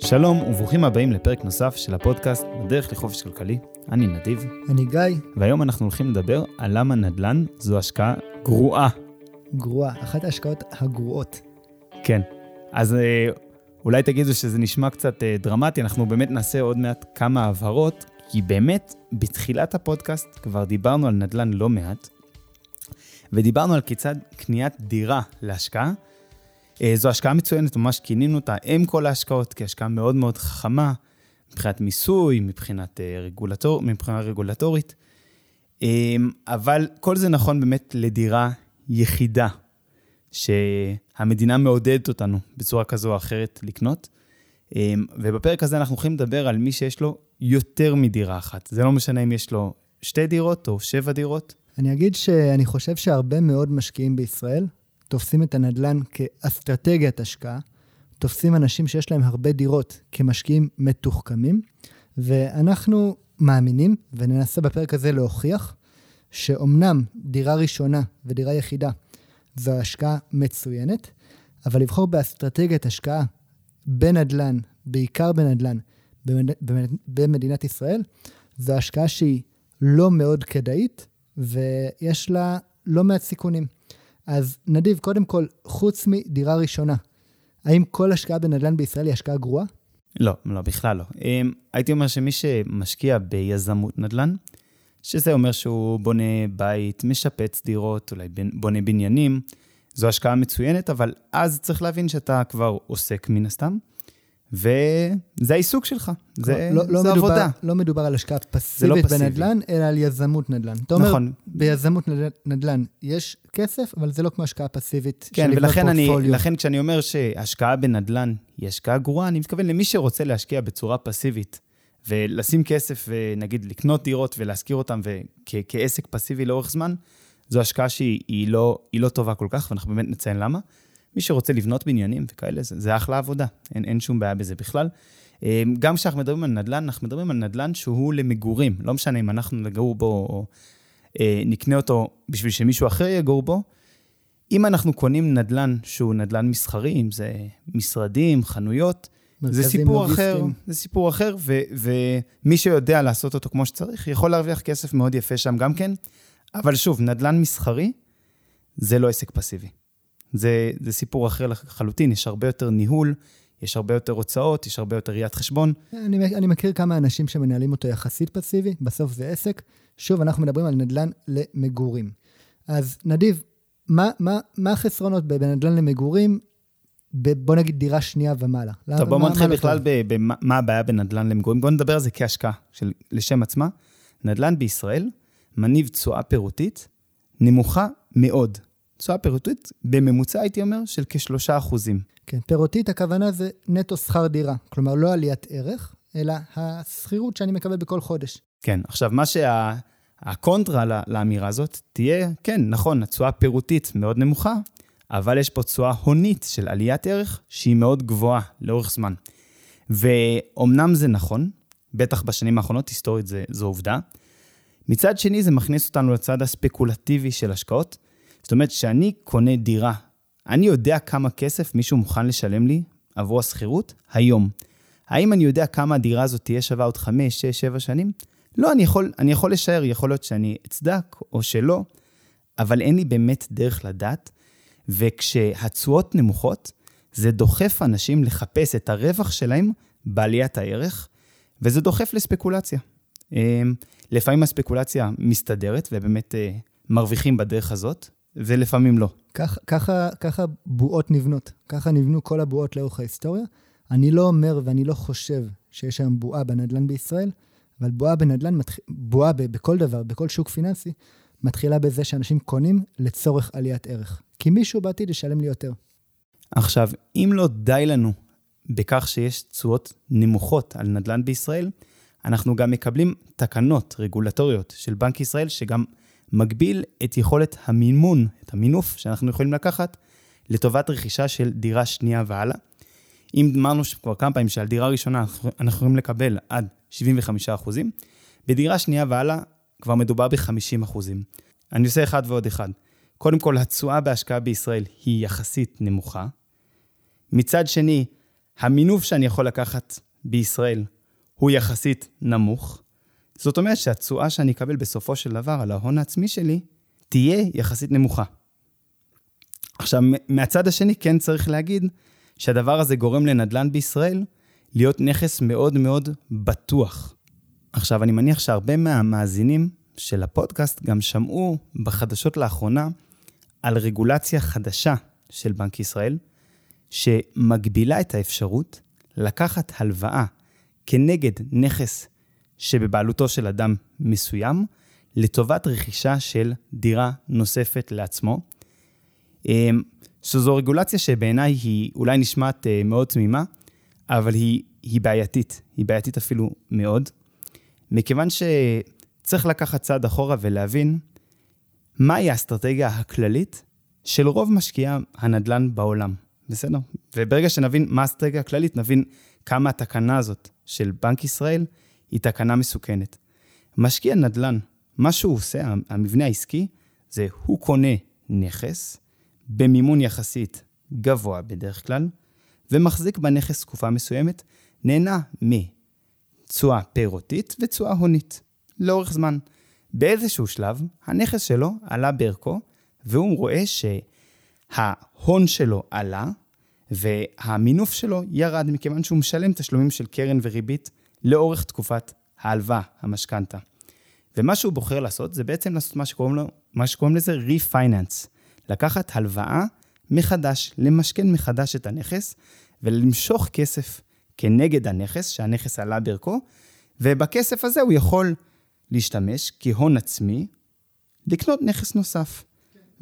שלום וברוכים הבאים לפרק נוסף של הפודקאסט בדרך לחופש כלכלי. אני נדיב, אני גיא, והיום אנחנו הולכים לדבר על למה נדל"ן זו השקעה גרועה. גרועה, אחת ההשקעות הגרועות. כן, אז אה, אולי תגידו שזה נשמע קצת אה, דרמטי, אנחנו באמת נעשה עוד מעט כמה הבהרות, כי באמת בתחילת הפודקאסט כבר דיברנו על נדל"ן לא מעט, ודיברנו על כיצד קניית דירה להשקעה זו השקעה מצוינת, ממש כינינו אותה אם כל ההשקעות כהשקעה מאוד מאוד חכמה, מבחינת מיסוי, מבחינת, אה, רגולטור, מבחינה רגולטורית. אה, אבל כל זה נכון באמת לדירה יחידה, שהמדינה מעודדת אותנו בצורה כזו או אחרת לקנות. ובפרק הזה אנחנו הולכים לדבר על מי שיש לו יותר מדירה אחת. זה לא משנה אם יש לו שתי דירות או שבע דירות. אני אגיד שאני חושב שהרבה מאוד משקיעים בישראל תופסים את הנדל"ן כאסטרטגיית השקעה, תופסים אנשים שיש להם הרבה דירות כמשקיעים מתוחכמים, ואנחנו מאמינים, וננסה בפרק הזה להוכיח, שאומנם דירה ראשונה ודירה יחידה זו השקעה מצוינת, אבל לבחור באסטרטגיית השקעה בנדל"ן, בעיקר בנדל"ן, במדינת ישראל, זו השקעה שהיא לא מאוד כדאית, ויש לה לא מעט סיכונים. אז נדיב, קודם כל, חוץ מדירה ראשונה, האם כל השקעה בנדל"ן בישראל היא השקעה גרועה? לא, לא, בכלל לא. אמ, הייתי אומר שמי שמשקיע ביזמות נדל"ן, שזה אומר שהוא בונה בית, משפץ דירות, אולי בונה בניינים, זו השקעה מצוינת, אבל אז צריך להבין שאתה כבר עוסק מן הסתם, וזה העיסוק שלך, זה, לא, לא זה מדובר, עבודה. לא מדובר על השקעה פסיבית לא פסיבי. בנדל"ן, אלא על יזמות נדל"ן. אתה אומר, נכון. ביזמות נדל"ן יש כסף, אבל זה לא כמו השקעה פסיבית כן, ולכן אני, לכן כשאני אומר שהשקעה בנדל"ן היא השקעה גרועה, אני מתכוון למי שרוצה להשקיע בצורה פסיבית, ולשים כסף ונגיד לקנות דירות ולהשכיר אותן כעסק פסיבי לאורך זמן, זו השקעה שהיא לא, לא טובה כל כך, ואנחנו באמת נציין למה. מי שרוצה לבנות בניינים וכאלה, זה, זה אחלה עבודה, אין, אין שום בעיה בזה בכלל. אה, גם כשאנחנו מדברים על נדל"ן, אנחנו מדברים על נדל"ן שהוא למגורים. לא משנה אם אנחנו נגור בו או אה, נקנה אותו בשביל שמישהו אחר יגור בו. אם אנחנו קונים נדל"ן שהוא נדל"ן מסחרי, אם זה משרדים, חנויות, זה סיפור לוגיסטים. אחר, זה סיפור אחר, ו, ומי שיודע לעשות אותו כמו שצריך, יכול להרוויח כסף מאוד יפה שם גם כן. אבל שוב, נדל"ן מסחרי זה לא עסק פסיבי. זה, זה סיפור אחר לחלוטין, יש הרבה יותר ניהול, יש הרבה יותר הוצאות, יש הרבה יותר ראיית חשבון. אני, אני מכיר כמה אנשים שמנהלים אותו יחסית פסיבי, בסוף זה עסק. שוב, אנחנו מדברים על נדל"ן למגורים. אז נדיב, מה, מה, מה החסרונות בנדל"ן למגורים, בוא נגיד דירה שנייה ומעלה? טוב, בוא נתחיל בכלל במה הבעיה בנדל"ן למגורים. בוא נדבר על זה כהשקעה, של, לשם עצמה. נדל"ן בישראל מניב תשואה פירותית נמוכה מאוד. תשואה פירותית, בממוצע הייתי אומר, של כשלושה אחוזים. כן, פירותית הכוונה זה נטו שכר דירה. כלומר, לא עליית ערך, אלא השכירות שאני מקבל בכל חודש. כן, עכשיו, מה שה... לאמירה הזאת תהיה, כן, נכון, התשואה הפירותית מאוד נמוכה, אבל יש פה תשואה הונית של עליית ערך שהיא מאוד גבוהה לאורך זמן. ואומנם זה נכון, בטח בשנים האחרונות, היסטורית זה, זו עובדה. מצד שני, זה מכניס אותנו לצד הספקולטיבי של השקעות. זאת אומרת, כשאני קונה דירה, אני יודע כמה כסף מישהו מוכן לשלם לי עבור השכירות היום. האם אני יודע כמה הדירה הזאת תהיה שווה עוד 5, 6, 7 שנים? לא, אני יכול, אני יכול לשער, יכול להיות שאני אצדק או שלא, אבל אין לי באמת דרך לדעת. וכשהתשואות נמוכות, זה דוחף אנשים לחפש את הרווח שלהם בעליית הערך, וזה דוחף לספקולציה. אמ, לפעמים הספקולציה מסתדרת, ובאמת אה, מרוויחים בדרך הזאת, ולפעמים לא. כך, ככה, ככה בועות נבנות. ככה נבנו כל הבועות לאורך ההיסטוריה. אני לא אומר ואני לא חושב שיש היום בועה בנדל"ן בישראל, אבל בועה בנדל"ן, בועה בכל דבר, בכל שוק פיננסי, מתחילה בזה שאנשים קונים לצורך עליית ערך. כי מישהו בעתיד ישלם לי יותר. עכשיו, אם לא די לנו בכך שיש תשואות נמוכות על נדל"ן בישראל, אנחנו גם מקבלים תקנות רגולטוריות של בנק ישראל, שגם מגביל את יכולת המימון, את המינוף שאנחנו יכולים לקחת לטובת רכישה של דירה שנייה והלאה. אם אמרנו כבר כמה פעמים שעל דירה ראשונה אנחנו יכולים לקבל עד 75 אחוזים, בדירה שנייה והלאה כבר מדובר ב-50 אחוזים. אני עושה אחד ועוד אחד. קודם כל, התשואה בהשקעה בישראל היא יחסית נמוכה. מצד שני, המינוף שאני יכול לקחת בישראל הוא יחסית נמוך. זאת אומרת שהתשואה שאני אקבל בסופו של דבר על ההון העצמי שלי תהיה יחסית נמוכה. עכשיו, מהצד השני כן צריך להגיד שהדבר הזה גורם לנדל"ן בישראל להיות נכס מאוד מאוד בטוח. עכשיו, אני מניח שהרבה מהמאזינים של הפודקאסט גם שמעו בחדשות לאחרונה על רגולציה חדשה של בנק ישראל, שמגבילה את האפשרות לקחת הלוואה כנגד נכס שבבעלותו של אדם מסוים, לטובת רכישה של דירה נוספת לעצמו. אמ, שזו רגולציה שבעיניי היא אולי נשמעת אה, מאוד תמימה, אבל היא, היא בעייתית, היא בעייתית אפילו מאוד, מכיוון שצריך לקחת צעד אחורה ולהבין מהי האסטרטגיה הכללית של רוב משקיעי הנדל"ן בעולם, בסדר? וברגע שנבין מה האסטרטגיה הכללית, נבין כמה התקנה הזאת של בנק ישראל היא תקנה מסוכנת. משקיע נדל"ן, מה שהוא עושה, המבנה העסקי, זה הוא קונה נכס במימון יחסית גבוה בדרך כלל, ומחזיק בנכס תקופה מסוימת, נהנה מתשואה פירותית ותשואה הונית, לאורך זמן. באיזשהו שלב, הנכס שלו עלה בערכו, והוא רואה שההון שלו עלה, והמינוף שלו ירד מכיוון שהוא משלם תשלומים של קרן וריבית לאורך תקופת ההלוואה, המשכנתה. ומה שהוא בוחר לעשות זה בעצם לעשות מה שקוראים, לו, מה שקוראים לזה refinance. לקחת הלוואה מחדש, למשכן מחדש את הנכס ולמשוך כסף כנגד הנכס, שהנכס עלה בערכו, ובכסף הזה הוא יכול להשתמש כהון עצמי לקנות נכס נוסף.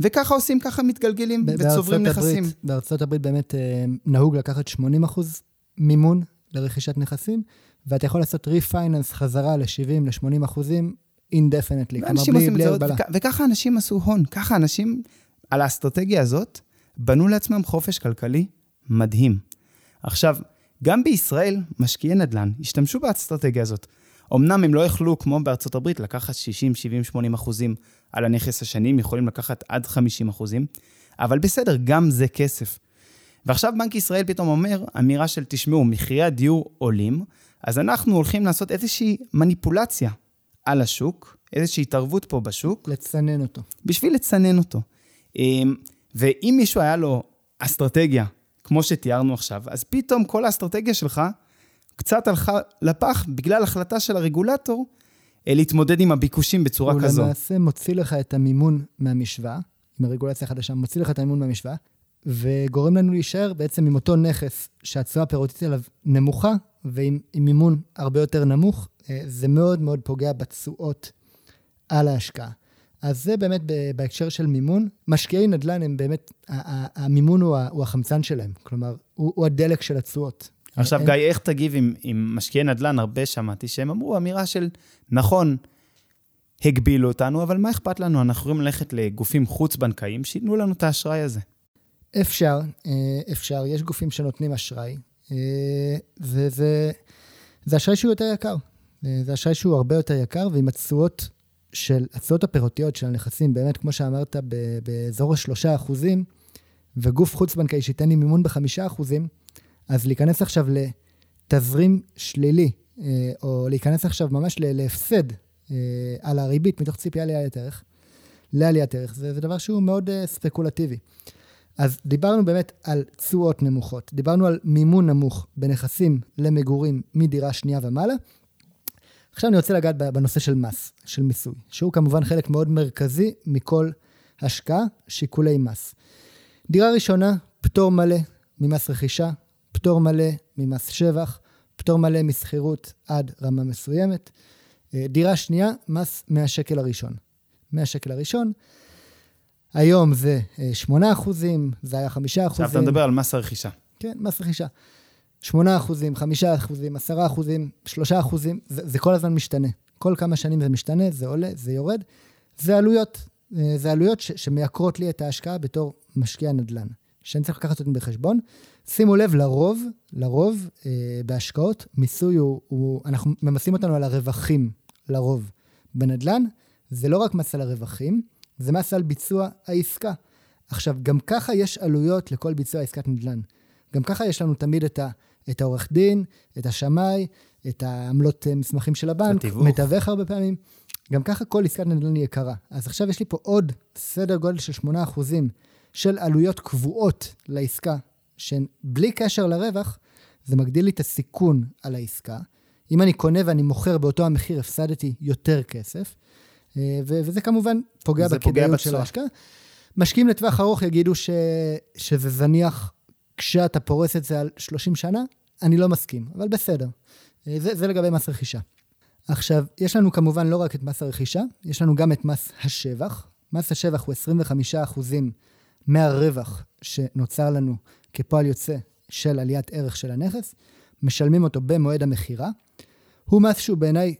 וככה עושים, ככה מתגלגלים וצוברים נכסים. הברית, בארצות הברית באמת אה, נהוג לקחת 80 אחוז מימון לרכישת נכסים, ואתה יכול לעשות refinance חזרה ל-70, ל-80 אחוזים, אינדפנטלי, כלומר בלי, בלי הגבלה. וככה אנשים עשו הון, ככה אנשים על האסטרטגיה הזאת בנו לעצמם חופש כלכלי מדהים. עכשיו, גם בישראל, משקיעי נדל"ן השתמשו באסטרטגיה הזאת. אמנם הם לא יכלו, כמו בארצות הברית, לקחת 60, 70, 80 אחוזים על הנכס השני, הם יכולים לקחת עד 50 אחוזים, אבל בסדר, גם זה כסף. ועכשיו בנק ישראל פתאום אומר, אמירה של, תשמעו, מחירי הדיור עולים, אז אנחנו הולכים לעשות איזושהי מניפולציה על השוק, איזושהי התערבות פה בשוק. לצנן אותו. בשביל לצנן אותו. אמ, ואם מישהו היה לו אסטרטגיה, כמו שתיארנו עכשיו, אז פתאום כל האסטרטגיה שלך קצת הלכה לפח בגלל החלטה של הרגולטור אה, להתמודד עם הביקושים בצורה הוא כזו. הוא למעשה מוציא לך את המימון מהמשוואה, עם הרגולציה החדשה, מוציא לך את המימון מהמשוואה, וגורם לנו להישאר בעצם עם אותו נכס שהתשואה הפירותית עליו נמוכה, ועם מימון הרבה יותר נמוך, אה, זה מאוד מאוד פוגע בתשואות על ההשקעה. אז זה באמת בהקשר של מימון. משקיעי נדל"ן הם באמת, המימון הוא החמצן שלהם, כלומר, הוא, הוא הדלק של התשואות. עכשיו, גיא, איך תגיב עם, עם משקיעי נדל"ן? הרבה שמעתי שהם אמרו אמירה של, נכון, הגבילו אותנו, אבל מה אכפת לנו? אנחנו יכולים ללכת לגופים חוץ-בנקאיים שייתנו לנו את האשראי הזה. אפשר, אה, אפשר. יש גופים שנותנים אשראי, וזה זה אשראי שהוא יותר יקר. אה, זה אשראי שהוא הרבה יותר יקר, ועם התשואות של, התשואות הפירותיות של הנכסים, באמת, כמו שאמרת, באזור ה-3 אחוזים, וגוף חוץ-בנקאי שייתן לי מימון ב-5 אחוזים, אז להיכנס עכשיו לתזרים שלילי, אה, או להיכנס עכשיו ממש להפסד אה, על הריבית מתוך ציפייה לעליית ערך, לעליית ערך, זה, זה דבר שהוא מאוד ספקולטיבי. אז דיברנו באמת על תשואות נמוכות, דיברנו על מימון נמוך בנכסים למגורים מדירה שנייה ומעלה. עכשיו אני רוצה לגעת בנושא של מס, של מיסוי, שהוא כמובן חלק מאוד מרכזי מכל השקעה, שיקולי מס. דירה ראשונה, פטור מלא ממס רכישה, פטור מלא ממס שבח, פטור מלא משכירות עד רמה מסוימת. אה, דירה שנייה, מס מהשקל הראשון. מהשקל הראשון. היום זה 8 אה, אחוזים, זה היה 5 אחוזים. עכשיו אתה מדבר על מס הרכישה. כן, מס רכישה. 8 אחוזים, 5 אחוזים, 10 אחוזים, 3 אחוזים, זה, זה כל הזמן משתנה. כל כמה שנים זה משתנה, זה עולה, זה יורד. זה עלויות, אה, זה עלויות ש, שמייקרות לי את ההשקעה בתור משקיע נדל"ן, שאני צריך לקחת אותן בחשבון. שימו לב, לרוב, לרוב, אה, בהשקעות, מיסוי הוא, הוא, אנחנו ממסים אותנו על הרווחים, לרוב. בנדל"ן, זה לא רק מס על הרווחים, זה מס על ביצוע העסקה. עכשיו, גם ככה יש עלויות לכל ביצוע עסקת נדל"ן. גם ככה יש לנו תמיד את את העורך דין, את השמאי, את העמלות אה, מסמכים של הבנק, התיווך. מתווך הרבה פעמים. גם ככה כל עסקת נדל"ן היא יקרה. אז עכשיו יש לי פה עוד סדר גודל של 8% של עלויות קבועות לעסקה, שהן בלי קשר לרווח, זה מגדיל לי את הסיכון על העסקה. אם אני קונה ואני מוכר באותו המחיר, הפסדתי יותר כסף, וזה כמובן פוגע בכדאיות של. ההשקעה. משקיעים לטווח ארוך יגידו ש- שזה זניח כשאתה פורס את זה על 30 שנה, אני לא מסכים, אבל בסדר. אה, זה, זה לגבי מס רכישה. עכשיו, יש לנו כמובן לא רק את מס הרכישה, יש לנו גם את מס השבח. מס השבח הוא 25% מהרווח שנוצר לנו כפועל יוצא של עליית ערך של הנכס, משלמים אותו במועד המכירה. הוא מס שהוא בעיניי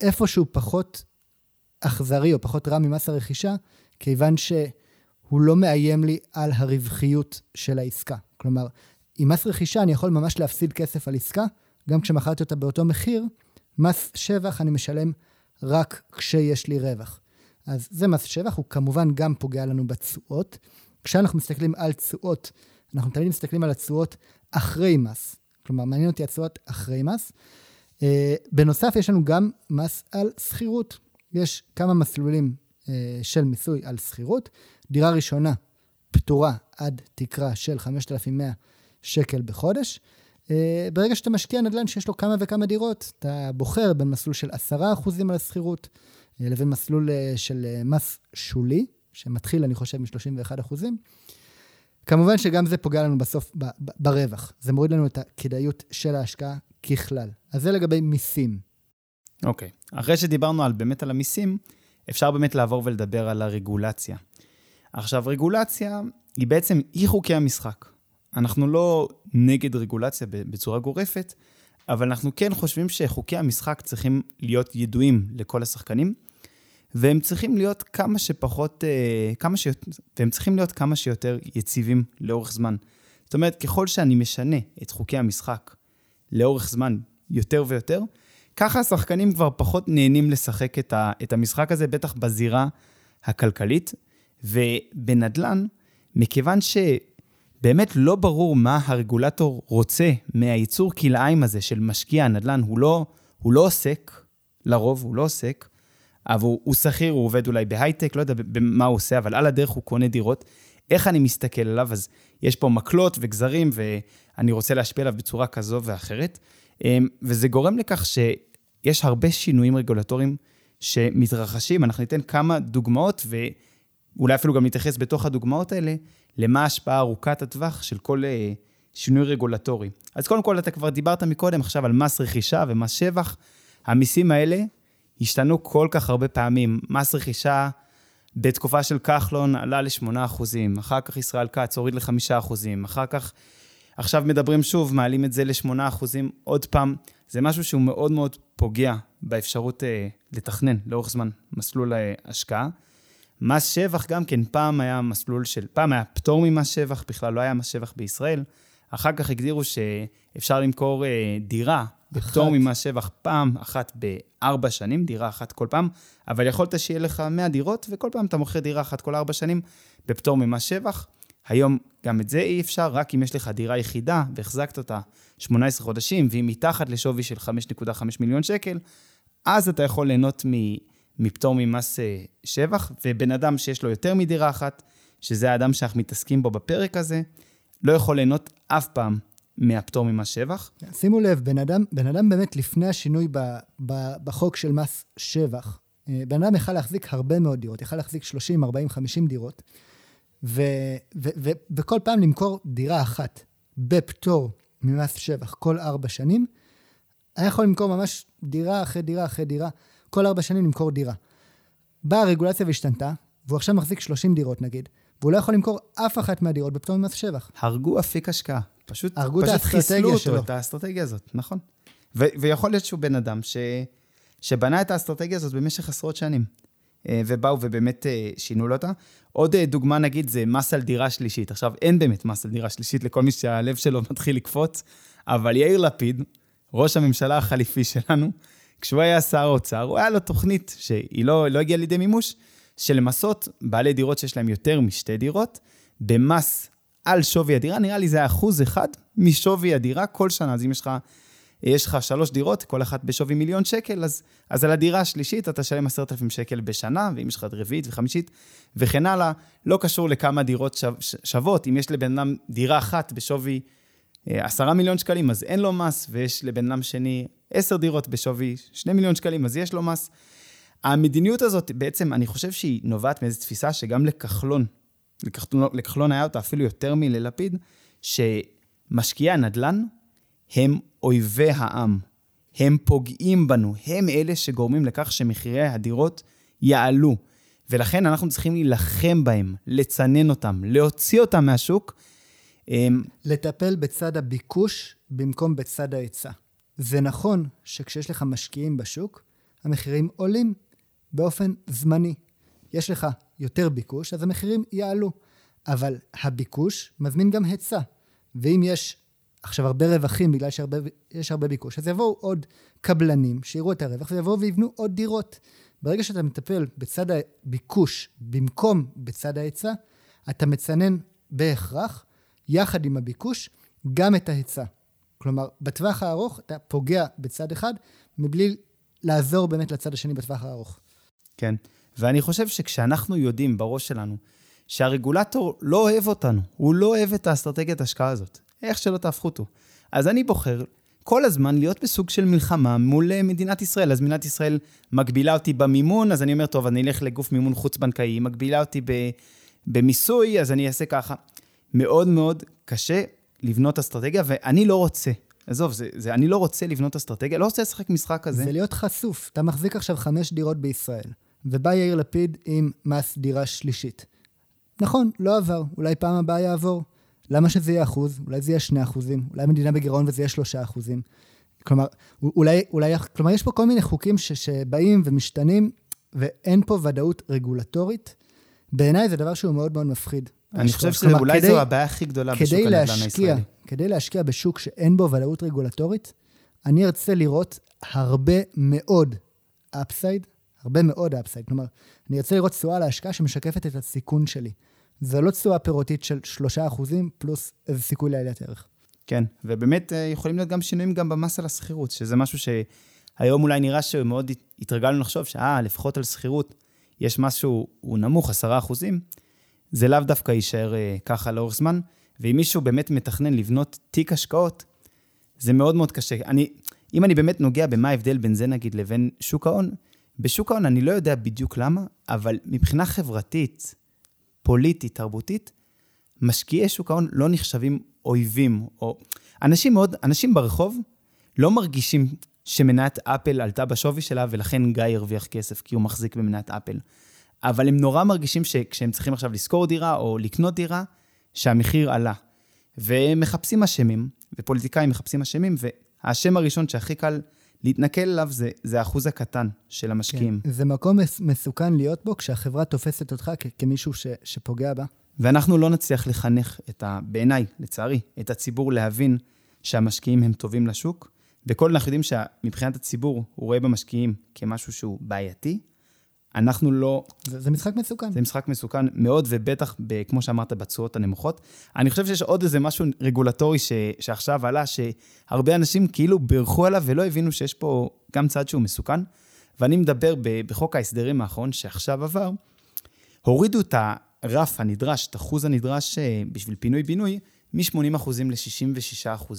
איפשהו פחות אכזרי או פחות רע ממס הרכישה, כיוון שהוא לא מאיים לי על הרווחיות של העסקה. כלומר, עם מס רכישה אני יכול ממש להפסיד כסף על עסקה, גם כשמכרתי אותה באותו מחיר, מס שבח אני משלם רק כשיש לי רווח. אז זה מס שבח, הוא כמובן גם פוגע לנו בתשואות. כשאנחנו מסתכלים על תשואות, אנחנו תמיד מסתכלים על התשואות אחרי מס. כלומר, מעניין אותי התשואות אחרי מס. Uh, בנוסף, יש לנו גם מס על שכירות. יש כמה מסלולים uh, של מיסוי על שכירות. דירה ראשונה פטורה עד תקרה של 5,100 שקל בחודש. Uh, ברגע שאתה משקיע נדל"ן שיש לו כמה וכמה דירות, אתה בוחר בין מסלול של 10% על השכירות uh, לבין מסלול uh, של uh, מס שולי, שמתחיל, אני חושב, מ-31%. כמובן שגם זה פוגע לנו בסוף ב- ב- ברווח. זה מוריד לנו את הכדאיות של ההשקעה ככלל. אז זה לגבי מיסים. אוקיי. אחרי שדיברנו על, באמת על המיסים, אפשר באמת לעבור ולדבר על הרגולציה. עכשיו, רגולציה היא בעצם אי חוקי המשחק. אנחנו לא נגד רגולציה בצורה גורפת, אבל אנחנו כן חושבים שחוקי המשחק צריכים להיות ידועים לכל השחקנים, והם צריכים להיות כמה שפחות, אה, כמה שיותר, והם צריכים להיות כמה שיותר יציבים לאורך זמן. זאת אומרת, ככל שאני משנה את חוקי המשחק לאורך זמן יותר ויותר, ככה השחקנים כבר פחות נהנים לשחק את, ה, את המשחק הזה, בטח בזירה הכלכלית. ובנדל"ן, מכיוון שבאמת לא ברור מה הרגולטור רוצה מהייצור כלאיים הזה של משקיע הנדל"ן, הוא לא, הוא לא עוסק, לרוב הוא לא עוסק, אבל הוא, הוא שכיר, הוא עובד אולי בהייטק, לא יודע במה הוא עושה, אבל על הדרך הוא קונה דירות. איך אני מסתכל עליו? אז יש פה מקלות וגזרים, ואני רוצה להשפיע עליו בצורה כזו ואחרת. אמ, וזה גורם לכך שיש הרבה שינויים רגולטוריים שמתרחשים. אנחנו ניתן כמה דוגמאות, ואולי אפילו גם נתייחס בתוך הדוגמאות האלה, למה ההשפעה ארוכת הטווח של כל אה, שינוי רגולטורי. אז קודם כל, אתה כבר דיברת מקודם עכשיו על מס רכישה ומס שבח. המיסים האלה השתנו כל כך הרבה פעמים. מס רכישה בתקופה של כחלון עלה ל-8%, אחר כך ישראל כץ הוריד ל-5%, אחר כך, עכשיו מדברים שוב, מעלים את זה ל-8%, עוד פעם. זה משהו שהוא מאוד מאוד פוגע באפשרות אה, לתכנן לאורך זמן מסלול אה, השקעה. מס שבח גם כן, פעם היה מסלול של, פעם היה פטור ממס שבח, בכלל לא היה מס שבח בישראל. אחר כך הגדירו שאפשר למכור אה, דירה בפטור. ממס שבח פעם אחת בארבע שנים, דירה אחת כל פעם, אבל יכולת שיהיה לך 100 דירות, וכל פעם אתה מוכר דירה אחת כל ארבע שנים בפטור ממס שבח. היום גם את זה אי אפשר, רק אם יש לך דירה יחידה והחזקת אותה 18 חודשים, והיא מתחת לשווי של 5.5 מיליון שקל, אז אתה יכול ליהנות מפטור ממס אה, שבח, ובן אדם שיש לו יותר מדירה אחת, שזה האדם שאנחנו מתעסקים בו בפרק הזה, לא יכול ליהנות אף פעם מהפטור ממס שבח. שימו לב, בן אדם, בן אדם באמת לפני השינוי ב, ב, בחוק של מס שבח, אה, בן אדם יכל להחזיק הרבה מאוד דירות, יכל להחזיק 30, 40, 50 דירות, וכל פעם למכור דירה אחת בפטור ממס שבח כל ארבע שנים, היה יכול למכור ממש דירה אחרי דירה אחרי דירה, כל ארבע שנים למכור דירה. באה הרגולציה והשתנתה, והוא עכשיו מחזיק 30 דירות נגיד, והוא לא יכול למכור אף אחת מהדירות בפטור ממס שבח. הרגו אפיק השקעה. פשוט, הרגו את פשוט האסטרטגיה חיסלו אותו, שלו. את האסטרטגיה הזאת, נכון. ו- ויכול להיות שהוא בן אדם ש- שבנה את האסטרטגיה הזאת במשך עשרות שנים. אה, ובאו ובאמת אה, שינו לו אותה. עוד אה, דוגמה, נגיד, זה מס על דירה שלישית. עכשיו, אין באמת מס על דירה שלישית לכל מי שהלב שלו מתחיל לקפוץ, אבל יאיר לפיד, ראש הממשלה החליפי שלנו, כשהוא היה שר האוצר, הוא היה לו תוכנית שהיא לא, לא הגיעה לידי מימוש, של למסות בעלי דירות שיש להם יותר משתי דירות, במס על שווי הדירה, נראה לי זה אחוז אחד משווי הדירה כל שנה. אז אם יש לך, יש לך שלוש דירות, כל אחת בשווי מיליון שקל, אז, אז על הדירה השלישית אתה תשלם עשרת אלפים שקל בשנה, ואם יש לך רביעית וחמישית וכן הלאה, לא קשור לכמה דירות שו, שוות. אם יש לבן אדם דירה אחת בשווי אה, עשרה מיליון שקלים, אז אין לו מס, ויש לבן אדם שני עשר דירות בשווי שני מיליון שקלים, אז יש לו מס. המדיניות הזאת, בעצם, אני חושב שהיא נובעת מאיזו תפיסה שגם לכחלון, לכחלון, לכחלון היה אותה אפילו יותר מללפיד, שמשקיעי הנדל"ן הם אויבי העם. הם פוגעים בנו, הם אלה שגורמים לכך שמחירי הדירות יעלו. ולכן אנחנו צריכים להילחם בהם, לצנן אותם, להוציא אותם מהשוק. אמ, לטפל בצד הביקוש במקום בצד ההיצע. זה נכון שכשיש לך משקיעים בשוק, המחירים עולים באופן זמני. יש לך יותר ביקוש, אז המחירים יעלו. אבל הביקוש מזמין גם היצע. ואם יש עכשיו הרבה רווחים בגלל שיש הרבה ביקוש, אז יבואו עוד קבלנים שיראו את הרווח ויבואו ויבנו עוד דירות. ברגע שאתה מטפל בצד הביקוש במקום בצד ההיצע, אתה מצנן בהכרח, יחד עם הביקוש, גם את ההיצע. כלומר, בטווח הארוך אתה פוגע בצד אחד, מבלי לעזור באמת לצד השני בטווח הארוך. כן, ואני חושב שכשאנחנו יודעים בראש שלנו שהרגולטור לא אוהב אותנו, הוא לא אוהב את האסטרטגיית ההשקעה הזאת, איך שלא תהפכו אותו. אז אני בוחר כל הזמן להיות בסוג של מלחמה מול אה, מדינת ישראל. אז מדינת ישראל מגבילה אותי במימון, אז אני אומר, טוב, אני אלך לגוף מימון חוץ-בנקאי, היא מגבילה אותי במיסוי, אז אני אעשה ככה. מאוד מאוד קשה לבנות אסטרטגיה, ואני לא רוצה. עזוב, זה, זה, אני לא רוצה לבנות אסטרטגיה, לא רוצה לשחק משחק כזה. זה להיות חשוף. אתה מחזיק עכשיו חמש דירות בישראל, ובא יאיר לפיד עם מס דירה שלישית. נכון, לא עבר, אולי פעם הבאה יעבור. למה שזה יהיה אחוז? אולי זה יהיה שני אחוזים, אולי מדינה בגירעון וזה יהיה שלושה אחוזים. כלומר, אולי, אולי, כלומר, יש פה כל מיני חוקים ש, שבאים ומשתנים, ואין פה ודאות רגולטורית. בעיניי זה דבר שהוא מאוד מאוד מפחיד. אני חושב שאולי זו הבעיה הכי גדולה בשוק הנדל"ן הישראלי. כדי להשקיע בשוק שאין בו ודאות רגולטורית, אני ארצה לראות הרבה מאוד אפסייד, הרבה מאוד אפסייד. כלומר, אני ארצה לראות תשואה להשקעה שמשקפת את הסיכון שלי. זה לא תשואה פירותית של 3% פלוס איזה סיכוי לעליית ערך. כן, ובאמת אה, יכולים להיות גם שינויים גם במס על השכירות, שזה משהו שהיום אולי נראה שמאוד התרגלנו לחשוב שאה, לפחות על שכירות יש מס שהוא נמוך, 10%, זה לאו דווקא יישאר אה, ככה לאורך זמן, ואם מישהו באמת מתכנן לבנות תיק השקעות, זה מאוד מאוד קשה. אני, אם אני באמת נוגע במה ההבדל בין זה נגיד לבין שוק ההון, בשוק ההון אני לא יודע בדיוק למה, אבל מבחינה חברתית, פוליטית, תרבותית, משקיעי שוק ההון לא נחשבים אויבים, או... אנשים מאוד, אנשים ברחוב לא מרגישים שמניית אפל עלתה בשווי שלה, ולכן גיא הרוויח כסף, כי הוא מחזיק במניית אפל. אבל הם נורא מרגישים שכשהם צריכים עכשיו לשכור דירה או לקנות דירה, שהמחיר עלה. והם מחפשים אשמים, ופוליטיקאים מחפשים אשמים, והאשם הראשון שהכי קל להתנכל אליו זה, זה האחוז הקטן של המשקיעים. כן, זה מקום מסוכן להיות בו כשהחברה תופסת אותך כ- כמישהו ש, שפוגע בה. ואנחנו לא נצליח לחנך את ה... בעיניי, לצערי, את הציבור להבין שהמשקיעים הם טובים לשוק. וכל אנחנו יודעים שמבחינת הציבור, הוא רואה במשקיעים כמשהו שהוא בעייתי, אנחנו לא... זה, זה משחק מסוכן. זה משחק מסוכן מאוד, ובטח, ב, כמו שאמרת, בתשואות הנמוכות. אני חושב שיש עוד איזה משהו רגולטורי ש, שעכשיו עלה, שהרבה אנשים כאילו בירכו עליו ולא הבינו שיש פה גם צד שהוא מסוכן. ואני מדבר ב, בחוק ההסדרים האחרון שעכשיו עבר, הורידו את הרף הנדרש, את אחוז הנדרש אה, בשביל פינוי-בינוי, מ-80% ל-66%.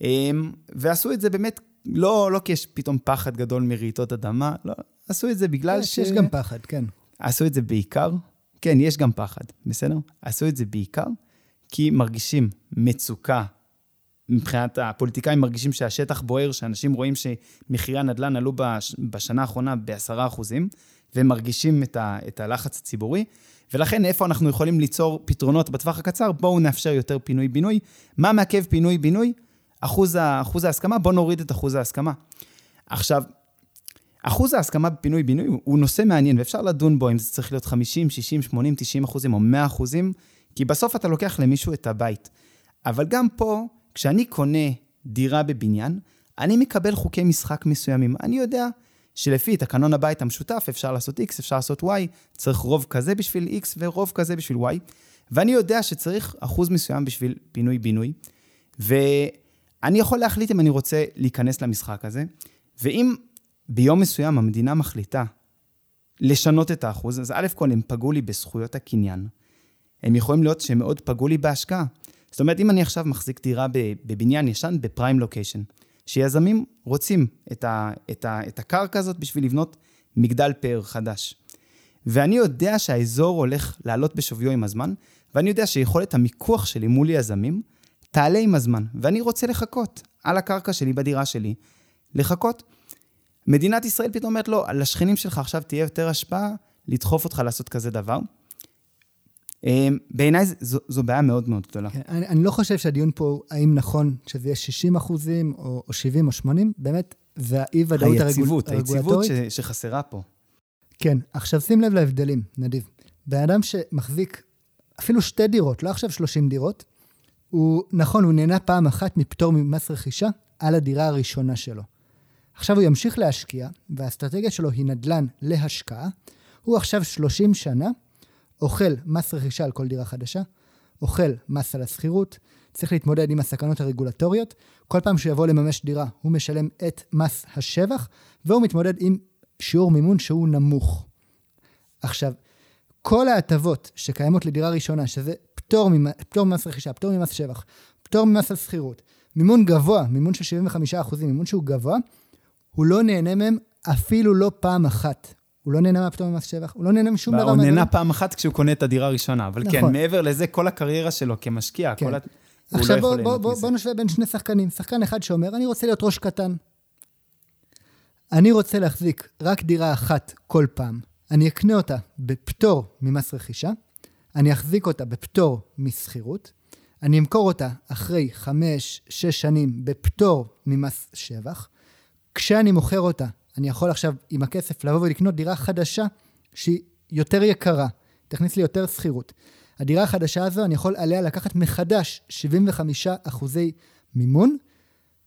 אמ, ועשו את זה באמת, לא, לא כי יש פתאום פחד גדול מרעיתות אדמה, לא, עשו את זה בגלל ש... יש גם פחד, כן. עשו את זה בעיקר, כן, יש גם פחד, בסדר? עשו את זה בעיקר כי מרגישים מצוקה. מבחינת הפוליטיקאים מרגישים שהשטח בוער, שאנשים רואים שמחירי הנדל"ן עלו בש, בשנה האחרונה ב-10%, והם מרגישים את, ה, את הלחץ הציבורי. ולכן, איפה אנחנו יכולים ליצור פתרונות בטווח הקצר? בואו נאפשר יותר פינוי-בינוי. מה מעכב פינוי-בינוי? אחוז, אחוז ההסכמה, בואו נוריד את אחוז ההסכמה. עכשיו, אחוז ההסכמה בפינוי-בינוי הוא נושא מעניין, ואפשר לדון בו אם זה צריך להיות 50, 60, 80, 90 אחוזים או 100 אחוזים, כי בסוף אתה לוקח למישהו את הבית. אבל גם פה, כשאני קונה דירה בבניין, אני מקבל חוקי משחק מסוימים. אני יודע שלפי תקנון הבית המשותף אפשר לעשות X, אפשר לעשות Y, צריך רוב כזה בשביל X ורוב כזה בשביל Y. ואני יודע שצריך אחוז מסוים בשביל פינוי-בינוי, ואני יכול להחליט אם אני רוצה להיכנס למשחק הזה, ואם ביום מסוים המדינה מחליטה לשנות את האחוז, אז א' כל הם פגעו לי בזכויות הקניין. הם יכולים להיות שהם מאוד פגעו לי בהשקעה. זאת אומרת, אם אני עכשיו מחזיק דירה בבניין ישן בפריים לוקיישן, שיזמים רוצים את, ה, את, ה, את הקרקע הזאת בשביל לבנות מגדל פאר חדש. ואני יודע שהאזור הולך לעלות בשוויו עם הזמן, ואני יודע שיכולת המיקוח שלי מול יזמים תעלה עם הזמן, ואני רוצה לחכות על הקרקע שלי, בדירה שלי, לחכות. מדינת ישראל פתאום אומרת, לא, לשכנים שלך עכשיו תהיה יותר השפעה לדחוף אותך לעשות כזה דבר. אמ, בעיניי זו, זו בעיה מאוד מאוד גדולה. כן, אני, אני לא חושב שהדיון פה, האם נכון שזה יהיה 60 אחוזים, או, או 70 או 80, באמת, זה האי-ודאות הרגולטורית. היציבות ש, שחסרה פה. כן, עכשיו שים לב להבדלים, נדיב. בן אדם שמחזיק אפילו שתי דירות, לא עכשיו 30 דירות, הוא, נכון, הוא נהנה פעם אחת מפטור ממס רכישה על הדירה הראשונה שלו. עכשיו הוא ימשיך להשקיע, והאסטרטגיה שלו היא נדל"ן להשקעה. הוא עכשיו 30 שנה אוכל מס רכישה על כל דירה חדשה, אוכל מס על השכירות, צריך להתמודד עם הסכנות הרגולטוריות. כל פעם שהוא יבוא לממש דירה, הוא משלם את מס השבח, והוא מתמודד עם שיעור מימון שהוא נמוך. עכשיו, כל ההטבות שקיימות לדירה ראשונה, שזה פטור, ממ... פטור ממס רכישה, פטור ממס שבח, פטור ממס על שכירות, מימון גבוה, מימון של 75%, מימון שהוא גבוה, הוא לא נהנה מהם אפילו לא פעם אחת. הוא לא נהנה מהפטור ממס שבח, הוא לא נהנה משום דבר. הוא נהנה פעם אחת כשהוא קונה את הדירה הראשונה, אבל כן, נכון. כן, מעבר לזה, כל הקריירה שלו כמשקיע, כן. כל ה... עכשיו לא בוא, בוא, בוא, בוא נשווה בין שני שחקנים. שחקן אחד שאומר, אני רוצה להיות ראש קטן. אני רוצה להחזיק רק דירה אחת כל פעם. אני אקנה אותה בפטור ממס רכישה, אני אחזיק אותה בפטור משכירות, אני אמכור אותה אחרי חמש, שש שנים בפטור ממס שבח. כשאני מוכר אותה, אני יכול עכשיו עם הכסף לבוא ולקנות דירה חדשה שהיא יותר יקרה, תכניס לי יותר שכירות. הדירה החדשה הזו, אני יכול עליה לקחת מחדש 75 אחוזי מימון,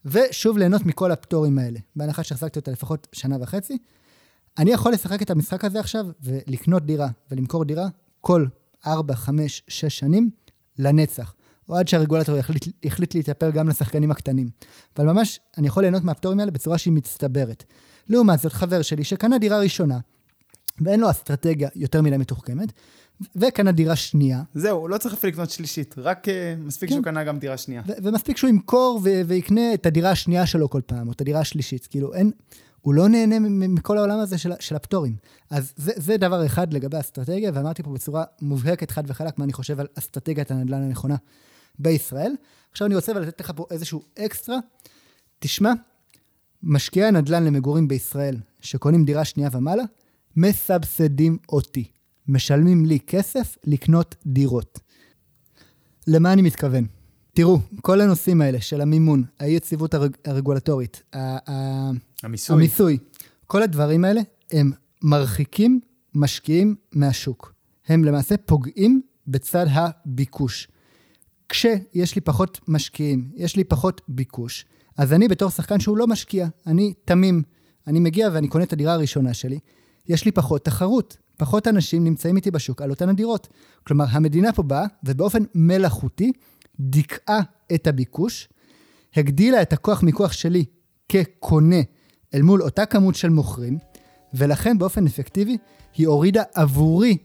ושוב ליהנות מכל הפטורים האלה, בהנחה שהחזקתי אותה לפחות שנה וחצי. אני יכול לשחק את המשחק הזה עכשיו ולקנות דירה ולמכור דירה כל 4, 5, 6 שנים לנצח. או עד שהרגולטור יחליט, יחליט להתאפר גם לשחקנים הקטנים. אבל ממש, אני יכול ליהנות מהפטורים האלה בצורה שהיא מצטברת. לעומת זאת, חבר שלי שקנה דירה ראשונה, ואין לו אסטרטגיה יותר מדי מתוחכמת, וקנה דירה שנייה. זהו, לא צריך אפילו לקנות שלישית, רק uh, מספיק כן. שהוא קנה גם דירה שנייה. ומספיק שהוא ימכור ויקנה את הדירה השנייה שלו כל פעם, או את הדירה השלישית. כאילו, אין, הוא לא נהנה מכל העולם הזה של, של הפטורים. אז זה, זה דבר אחד לגבי האסטרטגיה, ואמרתי פה בצורה מובהקת, חד וחלק, מה אני חושב על אסטרטגיית הנדל"ן הנכונה בישראל. עכשיו אני רוצה לתת לך פה איזשהו אקסטרה. תשמע, משקיעי הנדל"ן למגורים בישראל, שקונים דירה שנייה ומעלה, מסבסדים אותי. משלמים לי כסף לקנות דירות. למה אני מתכוון? תראו, כל הנושאים האלה של המימון, האי-יציבות הרג, הרגולטורית, המיסוי. המיסוי, כל הדברים האלה, הם מרחיקים משקיעים מהשוק. הם למעשה פוגעים בצד הביקוש. כשיש לי פחות משקיעים, יש לי פחות ביקוש, אז אני בתור שחקן שהוא לא משקיע, אני תמים. אני מגיע ואני קונה את הדירה הראשונה שלי, יש לי פחות תחרות. פחות אנשים נמצאים איתי בשוק על אותן הדירות. כלומר, המדינה פה באה ובאופן מלאכותי דיכאה את הביקוש, הגדילה את הכוח מיקוח שלי כקונה אל מול אותה כמות של מוכרים, ולכן באופן אפקטיבי היא הורידה עבורי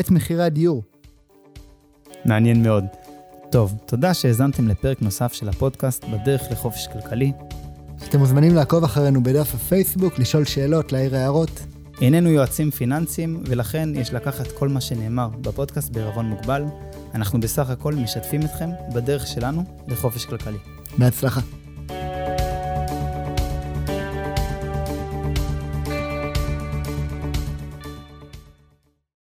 את מחירי הדיור. מעניין מאוד. טוב, תודה שהאזנתם לפרק נוסף של הפודקאסט בדרך לחופש כלכלי. אתם מוזמנים לעקוב אחרינו בדף הפייסבוק, לשאול שאלות, להעיר הערות. איננו יועצים פיננסיים, ולכן יש לקחת כל מה שנאמר בפודקאסט בערבון מוגבל. אנחנו בסך הכל משתפים אתכם בדרך שלנו לחופש כלכלי. בהצלחה.